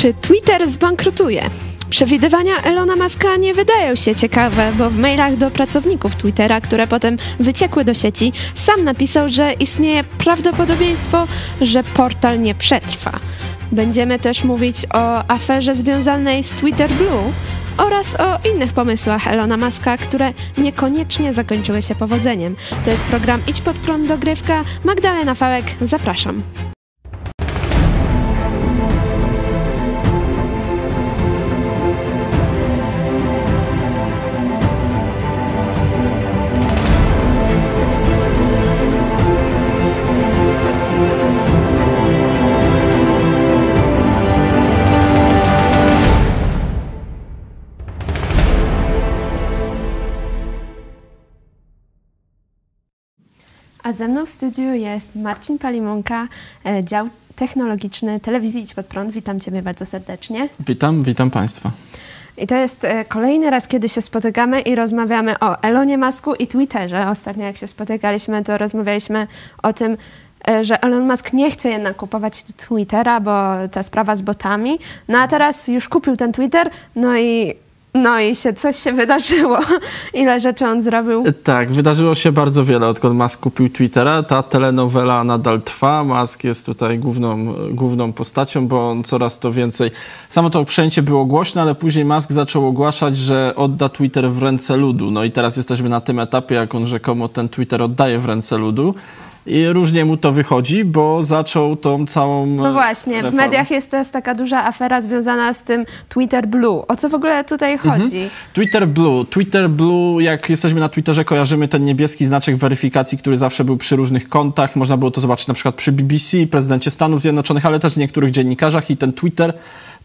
Czy Twitter zbankrutuje? Przewidywania Elona Muska nie wydają się ciekawe, bo w mailach do pracowników Twittera, które potem wyciekły do sieci, sam napisał, że istnieje prawdopodobieństwo, że portal nie przetrwa. Będziemy też mówić o aferze związanej z Twitter Blue oraz o innych pomysłach Elona Muska, które niekoniecznie zakończyły się powodzeniem. To jest program Idź pod prąd dogrywka. Magdalena Fałek, zapraszam. Mną w studiu jest Marcin Palimonka, e, dział technologiczny telewizji Idź Pod Prąd. Witam Ciebie bardzo serdecznie. Witam, witam Państwa. I to jest e, kolejny raz, kiedy się spotykamy i rozmawiamy o Elonie Masku i Twitterze. Ostatnio jak się spotykaliśmy, to rozmawialiśmy o tym, e, że Elon Musk nie chce jednak kupować Twittera, bo ta sprawa z botami. No a teraz już kupił ten Twitter, no i no i się coś się wydarzyło. Ile rzeczy on zrobił? Tak, wydarzyło się bardzo wiele, odkąd Musk kupił Twittera. Ta telenowela nadal trwa. Musk jest tutaj główną, główną postacią, bo on coraz to więcej... Samo to przejęcie było głośne, ale później Musk zaczął ogłaszać, że odda Twitter w ręce ludu. No i teraz jesteśmy na tym etapie, jak on rzekomo ten Twitter oddaje w ręce ludu. I różnie mu to wychodzi, bo zaczął tą całą. No właśnie, reformę. w mediach jest też taka duża afera związana z tym Twitter Blue. O co w ogóle tutaj mhm. chodzi? Mhm. Twitter Blue. Twitter Blue, jak jesteśmy na Twitterze, kojarzymy ten niebieski znaczek weryfikacji, który zawsze był przy różnych kontach. Można było to zobaczyć na przykład przy BBC, prezydencie Stanów Zjednoczonych, ale też niektórych dziennikarzach i ten Twitter,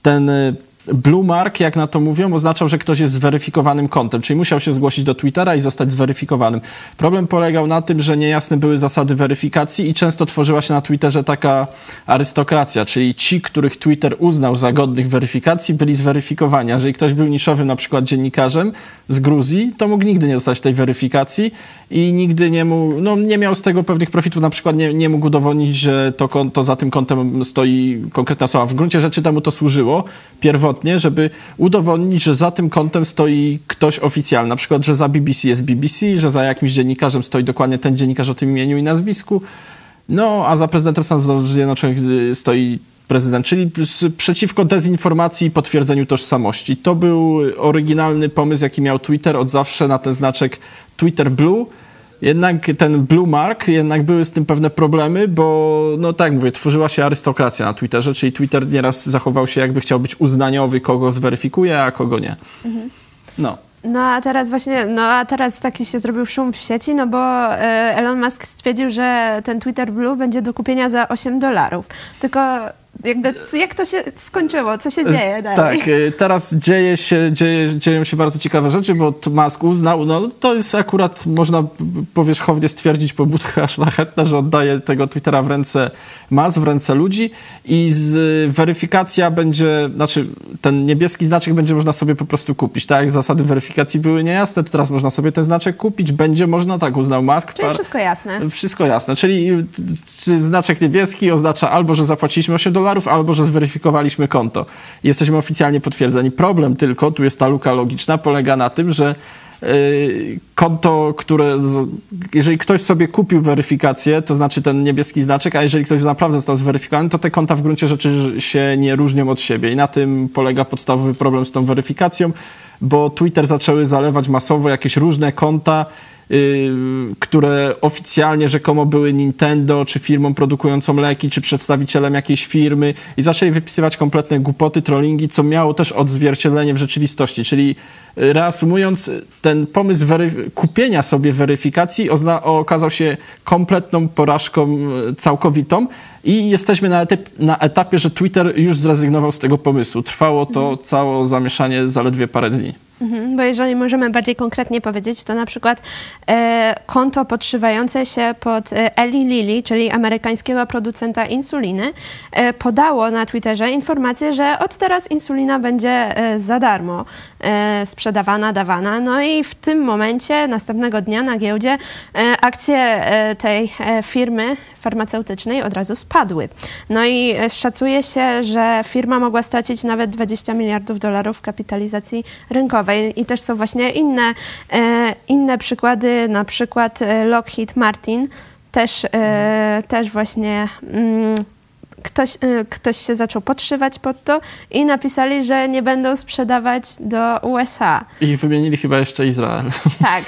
ten y, Blue mark, jak na to mówią, oznaczał, że ktoś jest zweryfikowanym kontem, czyli musiał się zgłosić do Twittera i zostać zweryfikowanym. Problem polegał na tym, że niejasne były zasady weryfikacji i często tworzyła się na Twitterze taka arystokracja, czyli ci, których Twitter uznał za godnych weryfikacji, byli zweryfikowani. A jeżeli ktoś był niszowym na przykład dziennikarzem z Gruzji, to mógł nigdy nie dostać tej weryfikacji i nigdy nie mógł, no nie miał z tego pewnych profitów, na przykład nie, nie mógł udowodnić, że to, konto, za tym kontem stoi konkretna osoba. W gruncie rzeczy temu to służyło pierwotnie, żeby udowodnić, że za tym kontem stoi ktoś oficjalny. Na przykład, że za BBC jest BBC, że za jakimś dziennikarzem stoi dokładnie ten dziennikarz o tym imieniu i nazwisku. No, a za prezydentem Stanów Zjednoczonych y, stoi prezydent, czyli przeciwko dezinformacji i potwierdzeniu tożsamości. To był oryginalny pomysł, jaki miał Twitter od zawsze na ten znaczek Twitter Blue. Jednak ten blue mark, jednak były z tym pewne problemy, bo no tak mówię, tworzyła się arystokracja na Twitterze, czyli Twitter nieraz zachował się jakby chciał być uznaniowy, kogo zweryfikuje, a kogo nie. Mhm. No. No a teraz właśnie, no a teraz taki się zrobił szum w sieci, no bo e, Elon Musk stwierdził, że ten Twitter Blue będzie do kupienia za 8 dolarów. Tylko jakby, jak to się skończyło? Co się e, dzieje dalej? Tak, e, teraz dzieje się, dzieje, dzieją się bardzo ciekawe rzeczy, bo Musk uznał, no to jest akurat, można powierzchownie stwierdzić, pobudka szlachetna, że oddaje tego Twittera w ręce mas, w ręce ludzi i z weryfikacja będzie, znaczy ten niebieski znaczek będzie można sobie po prostu kupić. Tak jak zasady weryfikacji były niejasne, to teraz można sobie ten znaczek kupić, będzie można, tak uznał Musk. Czyli par... wszystko jasne. Wszystko jasne, czyli znaczek niebieski oznacza albo, że zapłaciliśmy 8 dolarów, albo, że zweryfikowaliśmy konto. Jesteśmy oficjalnie potwierdzeni. Problem tylko, tu jest ta luka logiczna, polega na tym, że Y, konto, które, jeżeli ktoś sobie kupił weryfikację, to znaczy ten niebieski znaczek, a jeżeli ktoś naprawdę został zweryfikowany, to te konta w gruncie rzeczy się nie różnią od siebie. I na tym polega podstawowy problem z tą weryfikacją, bo Twitter zaczęły zalewać masowo jakieś różne konta, które oficjalnie rzekomo były Nintendo, czy firmą produkującą leki, czy przedstawicielem jakiejś firmy i zaczęli wypisywać kompletne głupoty, trollingi, co miało też odzwierciedlenie w rzeczywistości. Czyli y, reasumując, ten pomysł kupienia sobie weryfikacji okazał się kompletną porażką y, całkowitą i jesteśmy na, etap na etapie, że Twitter już zrezygnował z tego pomysłu. Trwało to mhm. całe zamieszanie zaledwie parę dni. Mhm, bo jeżeli możemy bardziej konkretnie powiedzieć, to na przykład e, konto podszywające się pod e, Eli Lilly, czyli amerykańskiego producenta insuliny, e, podało na Twitterze informację, że od teraz insulina będzie e, za darmo e, sprzedawana, dawana. No i w tym momencie, następnego dnia na giełdzie, e, akcje tej firmy farmaceutycznej od razu spadły. No i szacuje się, że firma mogła stracić nawet 20 miliardów dolarów kapitalizacji rynkowej. I też są właśnie inne, e, inne przykłady, na przykład e, Lockheed Martin też, e, też właśnie mm, ktoś, y, ktoś się zaczął podszywać pod to i napisali, że nie będą sprzedawać do USA. I wymienili chyba jeszcze Izrael. Tak.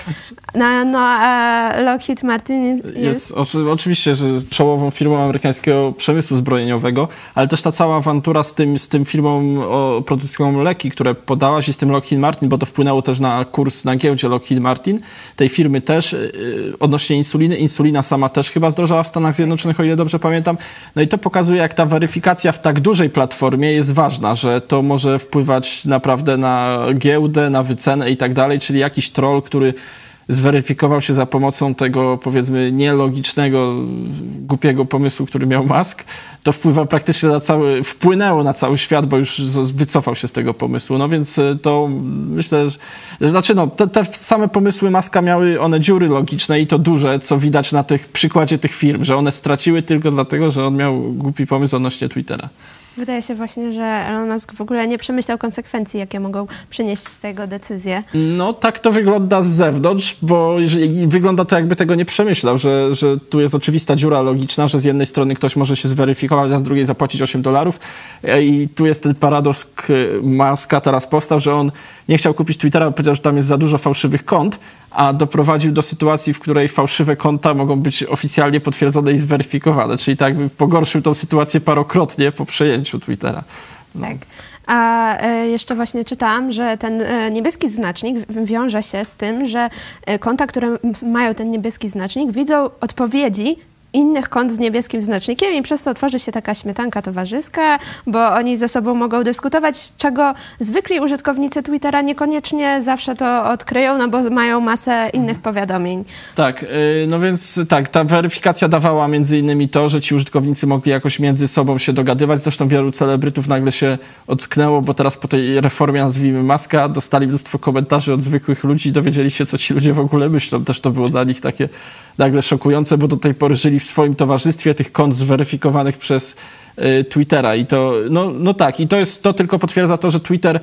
No, no a Lockheed Martin jest... jest oczy, oczywiście, że czołową firmą amerykańskiego przemysłu zbrojeniowego, ale też ta cała awantura z tym, z tym firmą o, produkującą leki, które podałaś i z tym Lockheed Martin, bo to wpłynęło też na kurs na giełdzie Lockheed Martin, tej firmy też yy, odnośnie insuliny. Insulina sama też chyba zdrożała w Stanach Zjednoczonych, o ile dobrze pamiętam. No i to pokazuje, jak ta weryfikacja w tak dużej platformie jest ważna, że to może wpływać naprawdę na giełdę, na wycenę i tak dalej, czyli jakiś troll, który zweryfikował się za pomocą tego, powiedzmy, nielogicznego, głupiego pomysłu, który miał Musk, to wpływa praktycznie na cały, wpłynęło na cały świat, bo już wycofał się z tego pomysłu. No więc e, to myślę, że, znaczy no, te, te same pomysły Muska miały one dziury logiczne i to duże, co widać na tych przykładzie tych firm, że one straciły tylko dlatego, że on miał głupi pomysł odnośnie Twittera. Wydaje się właśnie, że Elon Musk w ogóle nie przemyślał konsekwencji, jakie mogą przynieść z tego decyzje. No tak to wygląda z zewnątrz, bo wygląda to jakby tego nie przemyślał, że, że tu jest oczywista dziura logiczna, że z jednej strony ktoś może się zweryfikować, a z drugiej zapłacić 8 dolarów i tu jest ten paradoks Muska teraz powstał, że on nie chciał kupić Twittera, powiedział, że tam jest za dużo fałszywych kont, a doprowadził do sytuacji, w której fałszywe konta mogą być oficjalnie potwierdzone i zweryfikowane, czyli tak pogorszył tą sytuację parokrotnie po przejęciu Twittera. No. Tak. A e, jeszcze właśnie czytałam, że ten e, niebieski znacznik wiąże się z tym, że e, konta, które mają ten niebieski znacznik, widzą odpowiedzi innych kont z niebieskim znacznikiem i przez to tworzy się taka śmietanka towarzyska, bo oni ze sobą mogą dyskutować, czego zwykli użytkownicy Twittera niekoniecznie zawsze to odkryją, no bo mają masę innych powiadomień. Tak, y, no więc tak, ta weryfikacja dawała między innymi to, że ci użytkownicy mogli jakoś między sobą się dogadywać, zresztą wielu celebrytów nagle się ocknęło, bo teraz po tej reformie, nazwijmy Maska, dostali mnóstwo komentarzy od zwykłych ludzi i dowiedzieli się, co ci ludzie w ogóle myślą. Też to było dla nich takie nagle szokujące, bo do tej pory żyli w swoim towarzystwie tych kont zweryfikowanych przez y, Twittera. I to, no, no tak, i to jest, to tylko potwierdza to, że Twitter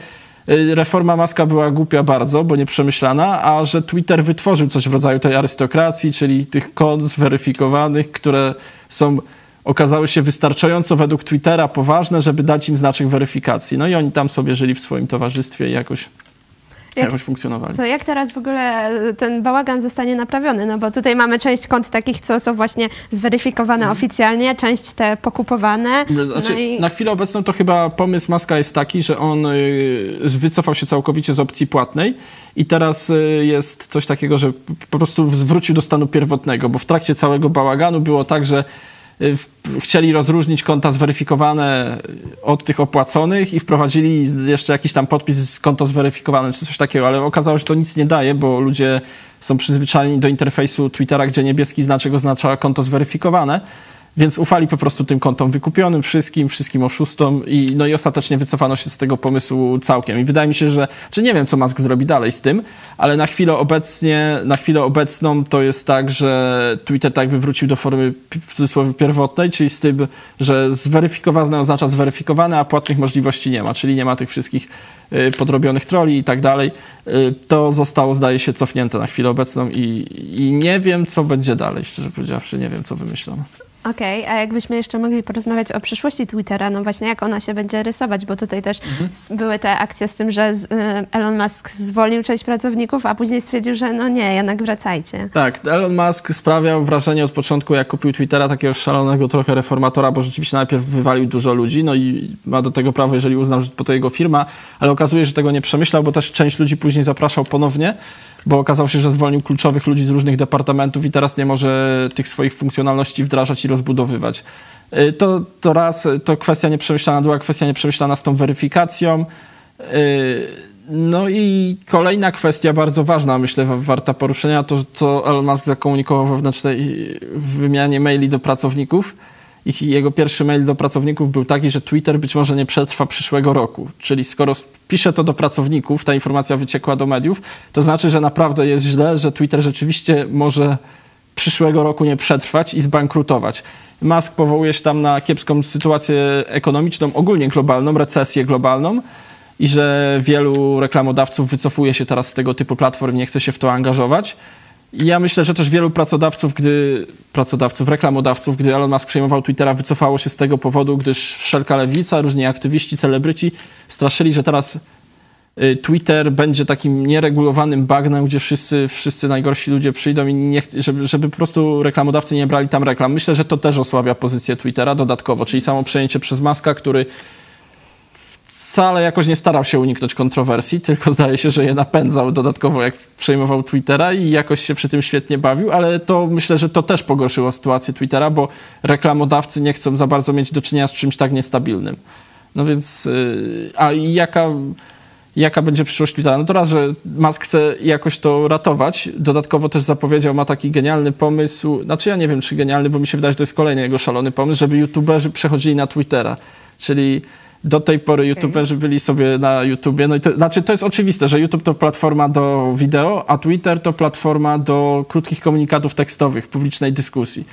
y, reforma Maska była głupia bardzo, bo nieprzemyślana, a że Twitter wytworzył coś w rodzaju tej arystokracji, czyli tych kont zweryfikowanych, które są okazały się wystarczająco według Twittera poważne, żeby dać im znaczek weryfikacji. No i oni tam sobie żyli w swoim towarzystwie i jakoś jak, jakoś funkcjonowali. To jak teraz w ogóle ten bałagan zostanie naprawiony? No bo tutaj mamy część kont takich, co są właśnie zweryfikowane hmm. oficjalnie, część te pokupowane. No znaczy, no i... Na chwilę obecną to chyba pomysł Maska jest taki, że on y, wycofał się całkowicie z opcji płatnej i teraz y, jest coś takiego, że po prostu wrócił do stanu pierwotnego, bo w trakcie całego bałaganu było tak, że chcieli rozróżnić konta zweryfikowane od tych opłaconych i wprowadzili jeszcze jakiś tam podpis z konto zweryfikowane czy coś takiego, ale okazało się, że to nic nie daje, bo ludzie są przyzwyczajeni do interfejsu Twittera, gdzie niebieski znaczek oznacza konto zweryfikowane. Więc ufali po prostu tym kontom wykupionym, wszystkim, wszystkim oszustom i, no i ostatecznie wycofano się z tego pomysłu całkiem. I wydaje mi się, że, czy nie wiem, co Musk zrobi dalej z tym, ale na chwilę obecnie, na chwilę obecną to jest tak, że Twitter tak jakby wrócił do formy w cudzysłowie pierwotnej, czyli z tym, że zweryfikowane oznacza zweryfikowane, a płatnych możliwości nie ma, czyli nie ma tych wszystkich y, podrobionych troli i tak dalej. Y, to zostało, zdaje się, cofnięte na chwilę obecną i, i nie wiem, co będzie dalej, szczerze powiedziawszy, nie wiem, co wymyślą. Okej, okay, a jakbyśmy jeszcze mogli porozmawiać o przyszłości Twittera, no właśnie jak ona się będzie rysować, bo tutaj też mhm. były te akcje z tym, że z, y, Elon Musk zwolnił część pracowników, a później stwierdził, że no nie, jednak wracajcie. Tak, Elon Musk sprawiał wrażenie od początku, jak kupił Twittera, takiego szalonego trochę reformatora, bo rzeczywiście najpierw wywalił dużo ludzi, no i ma do tego prawo, jeżeli uznał, że to jego firma, ale okazuje że tego nie przemyślał, bo też część ludzi później zapraszał ponownie bo okazało się, że zwolnił kluczowych ludzi z różnych departamentów i teraz nie może tych swoich funkcjonalności wdrażać i rozbudowywać. Y, to, to raz, to kwestia nieprzemyślana, druga kwestia nieprzemyślana z tą weryfikacją. Y, No i kolejna kwestia bardzo ważna, myślę, warta poruszenia, to co Elon Musk zakomunikował wewnętrznej wymianie maili do pracowników. Jego pierwszy mail do pracowników był taki, że Twitter być może nie przetrwa przyszłego roku. Czyli skoro pisze to do pracowników, ta informacja wyciekła do mediów, to znaczy, że naprawdę jest źle, że Twitter rzeczywiście może przyszłego roku nie przetrwać i zbankrutować. Musk powołuje się tam na kiepską sytuację ekonomiczną, ogólnie globalną, recesję globalną i że wielu reklamodawców wycofuje się teraz z tego typu platform, nie chce się w to angażować. Ja myślę, że też wielu pracodawców, gdy pracodawców, reklamodawców, gdy Elon Musk przejmował Twittera, wycofało się z tego powodu, gdyż wszelka lewica, różni aktywiści, celebryci straszyli, że teraz y, Twitter będzie takim nieregulowanym bagnem, gdzie wszyscy, wszyscy najgorsi ludzie przyjdą i nie, żeby, żeby po prostu reklamodawcy nie brali tam reklam. Myślę, że to też osłabia pozycję Twittera dodatkowo, czyli samo przejęcie przez Maska, który wcale jakoś nie starał się uniknąć kontrowersji, tylko zdaje się, że je napędzał dodatkowo, jak przejmował Twittera i jakoś się przy tym świetnie bawił, ale to myślę, że to też pogorszyło sytuację Twittera, bo reklamodawcy nie chcą za bardzo mieć do czynienia z czymś tak niestabilnym. No więc, y, a jaka, jaka będzie przyszłość Twittera? No to raz, że Musk chce jakoś to ratować. Dodatkowo też zapowiedział, ma taki genialny pomysł, znaczy ja nie wiem, czy genialny, bo mi się wydaje, że to jest kolejny jego szalony pomysł, żeby youtuberzy przechodzili na Twittera. Czyli do tej pory youtuberzy byli sobie na YouTubie. No i to, znaczy to jest oczywiste, że YouTube to platforma do wideo, a Twitter to platforma do krótkich komunikatów tekstowych, publicznej dyskusji.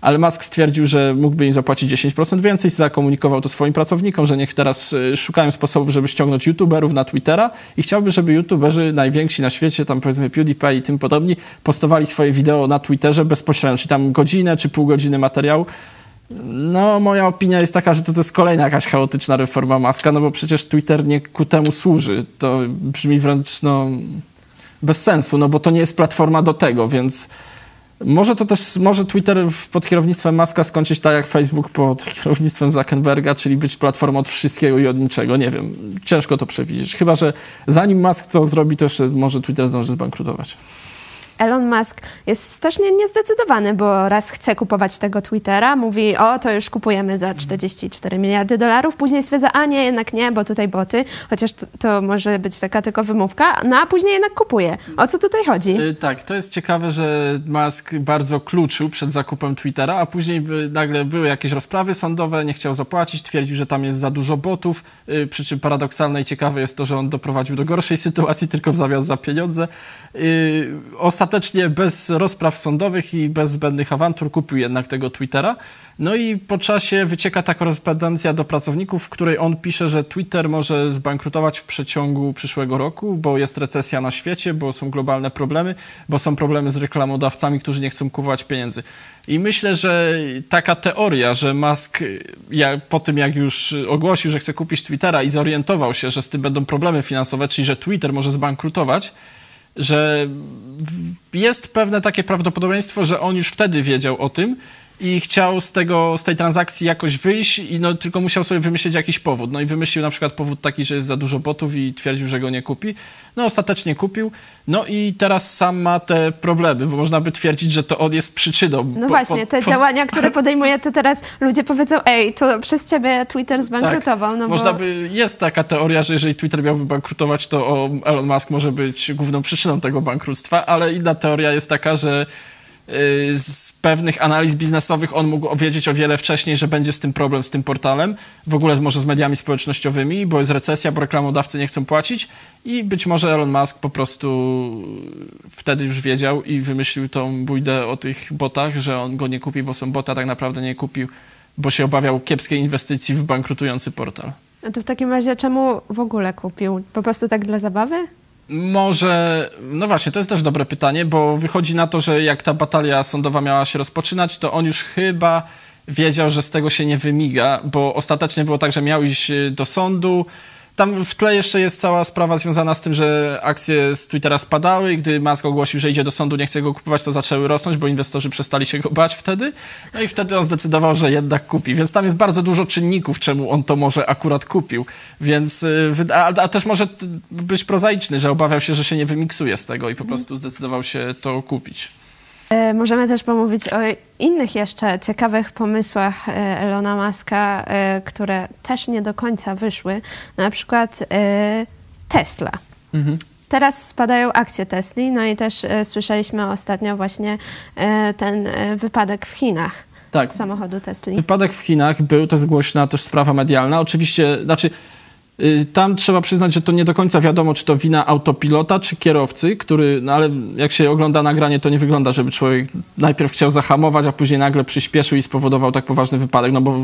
Ale Musk stwierdził, że mógłby im zapłacić 10% więcej, zakomunikował to swoim pracownikom, że niech teraz y, szukają sposobów, żeby ściągnąć youtuberów na Twittera i chciałby, żeby youtuberzy najwięksi na świecie, tam powiedzmy PewDiePie i tym podobni, postowali swoje wideo na Twitterze bezpośrednio, czyli tam godzinę czy pół godziny materiału no, moja opinia jest taka, że to, to jest kolejna jakaś chaotyczna reforma Maska, no bo przecież Twitter nie ku temu służy. To brzmi wręcz, no, bez sensu, no bo to nie jest platforma do tego, więc może to też, może Twitter pod kierownictwem Maska skończyć tak jak Facebook pod kierownictwem Zuckerberga, czyli być platformą od wszystkiego i od niczego. Nie wiem, ciężko to przewidzieć. Chyba, że zanim Musk to zrobi, to jeszcze może Twitter zdąży zbankrutować. Elon Musk jest strasznie niezdecydowany, bo raz chce kupować tego Twittera, mówi, o, to już kupujemy za 44 miliardy dolarów, później stwierdza, a nie, jednak nie, bo tutaj boty, chociaż to, to może być taka tylko wymówka, no a później jednak kupuje. O co tutaj chodzi? Yy, tak, to jest ciekawe, że Musk bardzo kluczył przed zakupem Twittera, a później nagle były jakieś rozprawy sądowe, nie chciał zapłacić, twierdził, że tam jest za dużo botów, yy, przy czym paradoksalne i ciekawe jest to, że on doprowadził do gorszej sytuacji tylko w zamian za pieniądze. Yy, ostatecznie bez rozpraw sądowych i bez zbędnych awantur kupił jednak tego Twittera. No i po czasie wycieka ta korespondencja do pracowników, w której on pisze, że Twitter może zbankrutować w przeciągu przyszłego roku, bo jest recesja na świecie, bo są globalne problemy, bo są problemy z reklamodawcami, którzy nie chcą kupować pieniędzy. I myślę, że taka teoria, że Musk po tym jak już ogłosił, że chce kupić Twittera i zorientował się, że z tym będą problemy finansowe, czyli że Twitter może zbankrutować, że jest pewne takie prawdopodobieństwo, że on już wtedy wiedział o tym i chciał z, tego, z tej transakcji jakoś wyjść i no, tylko musiał sobie wymyślić jakiś powód. No i wymyślił na przykład powód taki, że jest za dużo botów i twierdził, że go nie kupi. No ostatecznie kupił. No i teraz sam ma te problemy, bo można by twierdzić, że to on jest przyczyną. No właśnie, te po... działania, które podejmuje, to teraz ludzie powiedzą, ej, to przez ciebie Twitter zbankrutował. Tak. No można bo... by, jest taka teoria, że jeżeli Twitter miałby bankrutować, to Elon Musk może być główną przyczyną tego bankructwa, ale inna teoria jest taka, że z pewnych analiz biznesowych on mógł wiedzieć o wiele wcześniej, że będzie z tym problem, z tym portalem, w ogóle może z mediami społecznościowymi, bo jest recesja, bo reklamodawcy nie chcą płacić i być może Elon Musk po prostu wtedy już wiedział i wymyślił tą bójdę o tych botach, że on go nie kupi, bo są boty, a tak naprawdę nie kupił, bo się obawiał kiepskiej inwestycji w bankrutujący portal. A to w takim razie czemu w ogóle kupił? Po prostu tak dla zabawy? Może, no właśnie, to jest też dobre pytanie, bo wychodzi na to, że jak ta batalia sądowa miała się rozpoczynać, to on już chyba wiedział, że z tego się nie wymiga, bo ostatecznie było tak, że miał iść do sądu, tam w tle jeszcze jest cała sprawa związana z tym, że akcje z Twittera spadały i gdy Musk ogłosił, że idzie do sądu, nie chce go kupować, to zaczęły rosnąć, bo inwestorzy przestali się go bać wtedy. No i wtedy on zdecydował, że jednak kupi. Więc tam jest bardzo dużo czynników, czemu on to może akurat kupił. Więc, y, a, a też może być prozaiczny, że obawiał się, że się nie wymiksuje z tego i po prostu zdecydował się to kupić. E, możemy też pomówić o innych jeszcze ciekawych pomysłach e, Elona Muska, e, które też nie do końca wyszły. Na przykład Tesla. Mhm. Teraz spadają akcje Tesli, no i też słyszeliśmy ostatnio właśnie ten wypadek w Chinach. Tak. Samochodu Tesli. Wypadek w Chinach był, to jest głośna też sprawa medialna. Oczywiście, znaczy tam trzeba przyznać, że to nie do końca wiadomo, czy to wina autopilota, czy kierowcy, który, no ale jak się ogląda nagranie, to nie wygląda, żeby człowiek najpierw chciał zahamować, a później nagle przyspieszył i spowodował tak poważny wypadek. No bo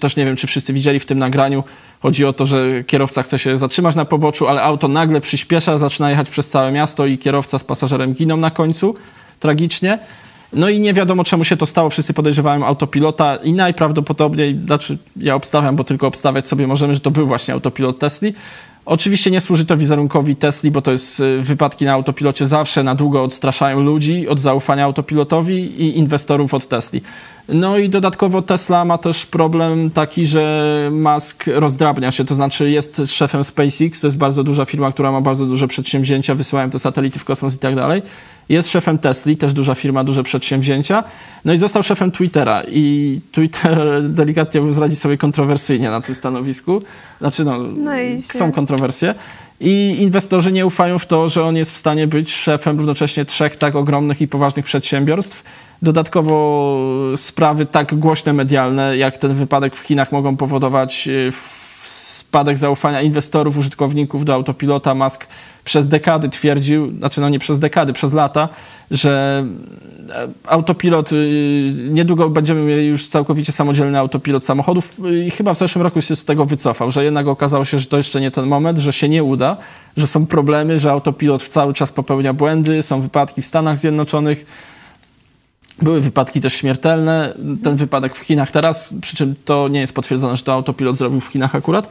też nie wiem, czy wszyscy widzieli w tym nagraniu, chodzi o to, że kierowca chce się zatrzymać na poboczu, ale auto nagle przyspiesza, zaczyna jechać przez całe miasto i kierowca z pasażerem giną na końcu, tragicznie. No i nie wiadomo, czemu się to stało. Wszyscy podejrzewają autopilota i najprawdopodobniej, znaczy ja obstawiam, bo tylko obstawiać sobie możemy, że to był właśnie autopilot Tesli. Oczywiście nie służy to wizerunkowi Tesli, bo to jest y, wypadki na autopilocie zawsze na długo odstraszają ludzi od zaufania autopilotowi i inwestorów od Tesli. No i dodatkowo Tesla ma też problem taki, że Musk rozdrabnia się, to znaczy jest szefem SpaceX, to jest bardzo duża firma, która ma bardzo duże przedsięwzięcia, wysyłają te satelity w kosmos i tak dalej. Jest szefem Tesli, też duża firma, duże przedsięwzięcia. No i został szefem Twittera i Twitter delikatnie radzi sobie kontrowersyjnie na tym stanowisku. Znaczy no, no są kontrowersje. I inwestorzy nie ufają w to, że on jest w stanie być szefem równocześnie trzech tak ogromnych i poważnych przedsiębiorstw. Dodatkowo sprawy tak głośne medialne, jak ten wypadek w Chinach, mogą powodować y, spadek zaufania inwestorów, użytkowników do autopilota. Musk przez dekady twierdził, znaczy no nie przez dekady, przez lata, że e, autopilot, y, niedługo będziemy mieli już całkowicie samodzielny autopilot samochodów i chyba w zeszłym roku się z tego wycofał, że jednak okazało się, że to jeszcze nie ten moment, że się nie uda, że są problemy, że autopilot cały czas popełnia błędy, są wypadki w Stanach Zjednoczonych, były wypadki też śmiertelne. Ten wypadek w Chinach teraz, przy czym to nie jest potwierdzone, że to autopilot zrobił w Chinach akurat.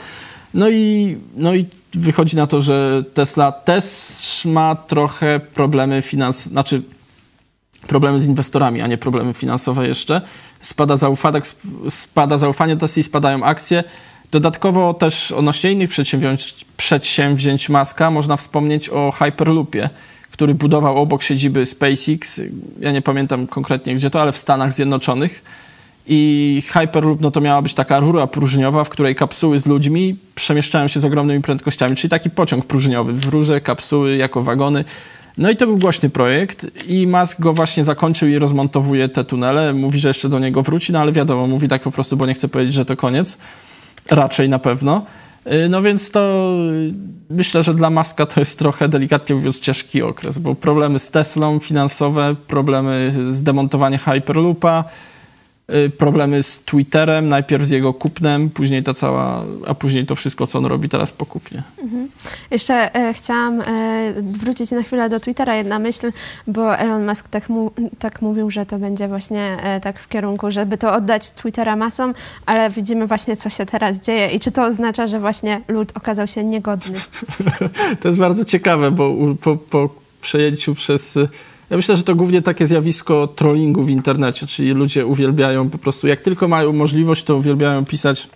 No i, no i wychodzi na to, że Tesla też ma trochę problemy finansowe, znaczy problemy z inwestorami, a nie problemy finansowe jeszcze. Spada zaufanie, spada zaufanie do Tesla, spadają akcje. Dodatkowo też odnośnie innych przedsięwzięć, przedsięwzięć Maska można wspomnieć o Hyperloopie, który budował obok siedziby SpaceX. Ja nie pamiętam konkretnie gdzie to, ale w Stanach Zjednoczonych i Hyperloop no to miała być taka rura próżniowa, w której kapsuły z ludźmi przemieszczają się z ogromnymi prędkościami, czyli taki pociąg próżniowy w rurze, kapsuły jako wagony. No i to był głośny projekt i Musk go właśnie zakończył i rozmontowuje te tunele. Mówi, że jeszcze do niego wróci, no ale wiadomo, mówi tak po prostu, bo nie chce powiedzieć, że to koniec. Raczej na pewno. Y, no więc to myślę, że dla Maska to jest trochę delikatnie mówiąc ciężki okres, bo problemy z Teslą finansowe, problemy z demontowaniem Hyperloopa, problemy z Twitterem, najpierw z jego kupnem, później ta cała, a później to wszystko, co on robi teraz po kupnie. Mhm. Jeszcze e, chciałam e, wrócić na chwilę do Twittera, jedna myśl, bo Elon Musk tak, mu, tak mówił, że to będzie właśnie e, tak w kierunku, żeby to oddać Twittera masom, ale widzimy właśnie, co się teraz dzieje i czy to oznacza, że właśnie lud okazał się niegodny? to jest bardzo ciekawe, bo po, po przejęciu przez ja myślę, że to głównie takie zjawisko trollingu w internecie, czyli ludzie uwielbiają po prostu, jak tylko mają możliwość, to uwielbiają pisać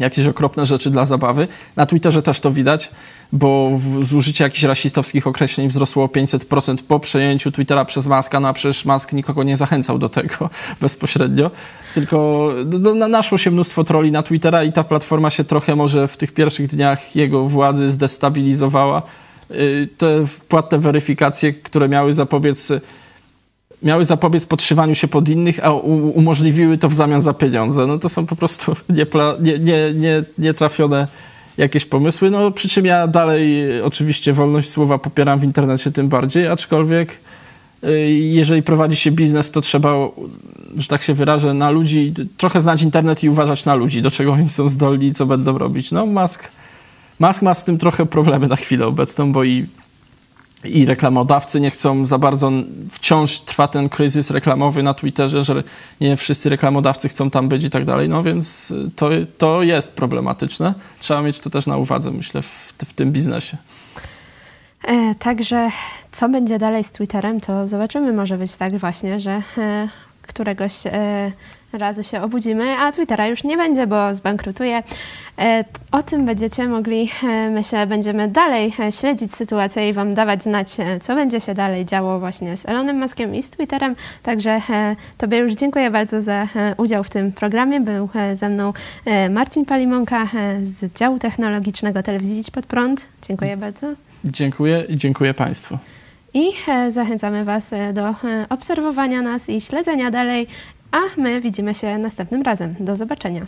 jakieś okropne rzeczy dla zabawy. Na Twitterze też to widać, bo zużycie jakichś rasistowskich określeń wzrosło o 500% po przejęciu Twittera przez Maska, no a przecież Mask nikogo nie zachęcał do tego bezpośrednio, tylko no, naszło się mnóstwo troli na Twittera i ta platforma się trochę może w tych pierwszych dniach jego władzy zdestabilizowała te płatne weryfikacje, które miały zapobiec miały zapobiec podszywaniu się pod innych, a umożliwiły to w zamian za pieniądze. No to są po prostu nietrafione nie, nie, nie, nie trafione jakieś pomysły. No przy czym ja dalej y, oczywiście wolność słowa popieram w internecie tym bardziej, aczkolwiek y, jeżeli prowadzi się biznes, to trzeba, że tak się wyrażę, na ludzi, trochę znać internet i uważać na ludzi, do czego oni są zdolni i co będą robić. No Musk Musk ma z tym trochę problemy na chwilę obecną, bo i, i reklamodawcy nie chcą za bardzo, wciąż trwa ten kryzys reklamowy na Twitterze, że nie wszyscy reklamodawcy chcą tam być i tak dalej, no więc to, to jest problematyczne. Trzeba mieć to też na uwadze, myślę, w, w tym biznesie. E, także co będzie dalej z Twitterem, to zobaczymy. Może być tak właśnie, że e, któregoś e, razu się obudzimy, a Twittera już nie będzie, bo zbankrutuje. E, o tym będziecie mogli, e, myślę, będziemy dalej e, śledzić sytuację i Wam dawać znać, co będzie się dalej działo właśnie z Elonem Muskiem i z Twitterem. Także Tobie już dziękuję bardzo za udział w tym programie. Był ze mną Marcin Palimonka z działu technologicznego Telewizji Pod Prąd. Dziękuję bardzo. Dziękuję i dziękuję Państwu. I zachęcamy Was do obserwowania nas i śledzenia dalej, a my widzimy się następnym razem. Do zobaczenia.